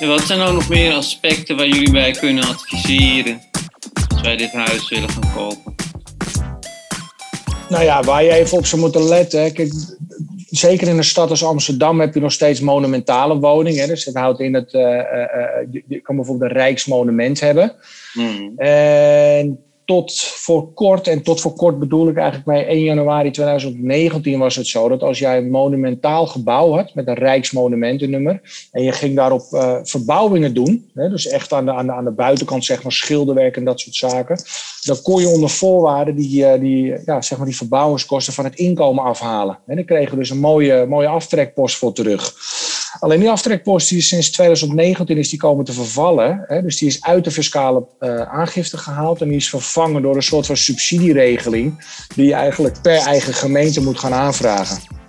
En wat zijn nou nog meer aspecten waar jullie bij kunnen adviseren als wij dit huis willen gaan kopen? Nou ja, waar je even op zou moeten letten. Kijk, zeker in een stad als Amsterdam heb je nog steeds monumentale woningen. Dus dat houdt in dat uh, uh, je kan bijvoorbeeld een rijksmonument hebben. Mm. En tot voor kort, en tot voor kort bedoel ik eigenlijk bij 1 januari 2019 was het zo dat als jij een monumentaal gebouw had met een rijksmonumentennummer en je ging daarop uh, verbouwingen doen, hè, dus echt aan de, aan, de, aan de buitenkant zeg maar schilderwerk en dat soort zaken, dan kon je onder voorwaarden die, die, ja, zeg maar die verbouwingskosten van het inkomen afhalen. En dan kregen we dus een mooie, mooie aftrekpost voor terug. Alleen die aftrekpost die sinds 2019 is die komen te vervallen. Hè, dus die is uit de fiscale uh, aangifte gehaald en die is vervangen door een soort van subsidieregeling die je eigenlijk per eigen gemeente moet gaan aanvragen.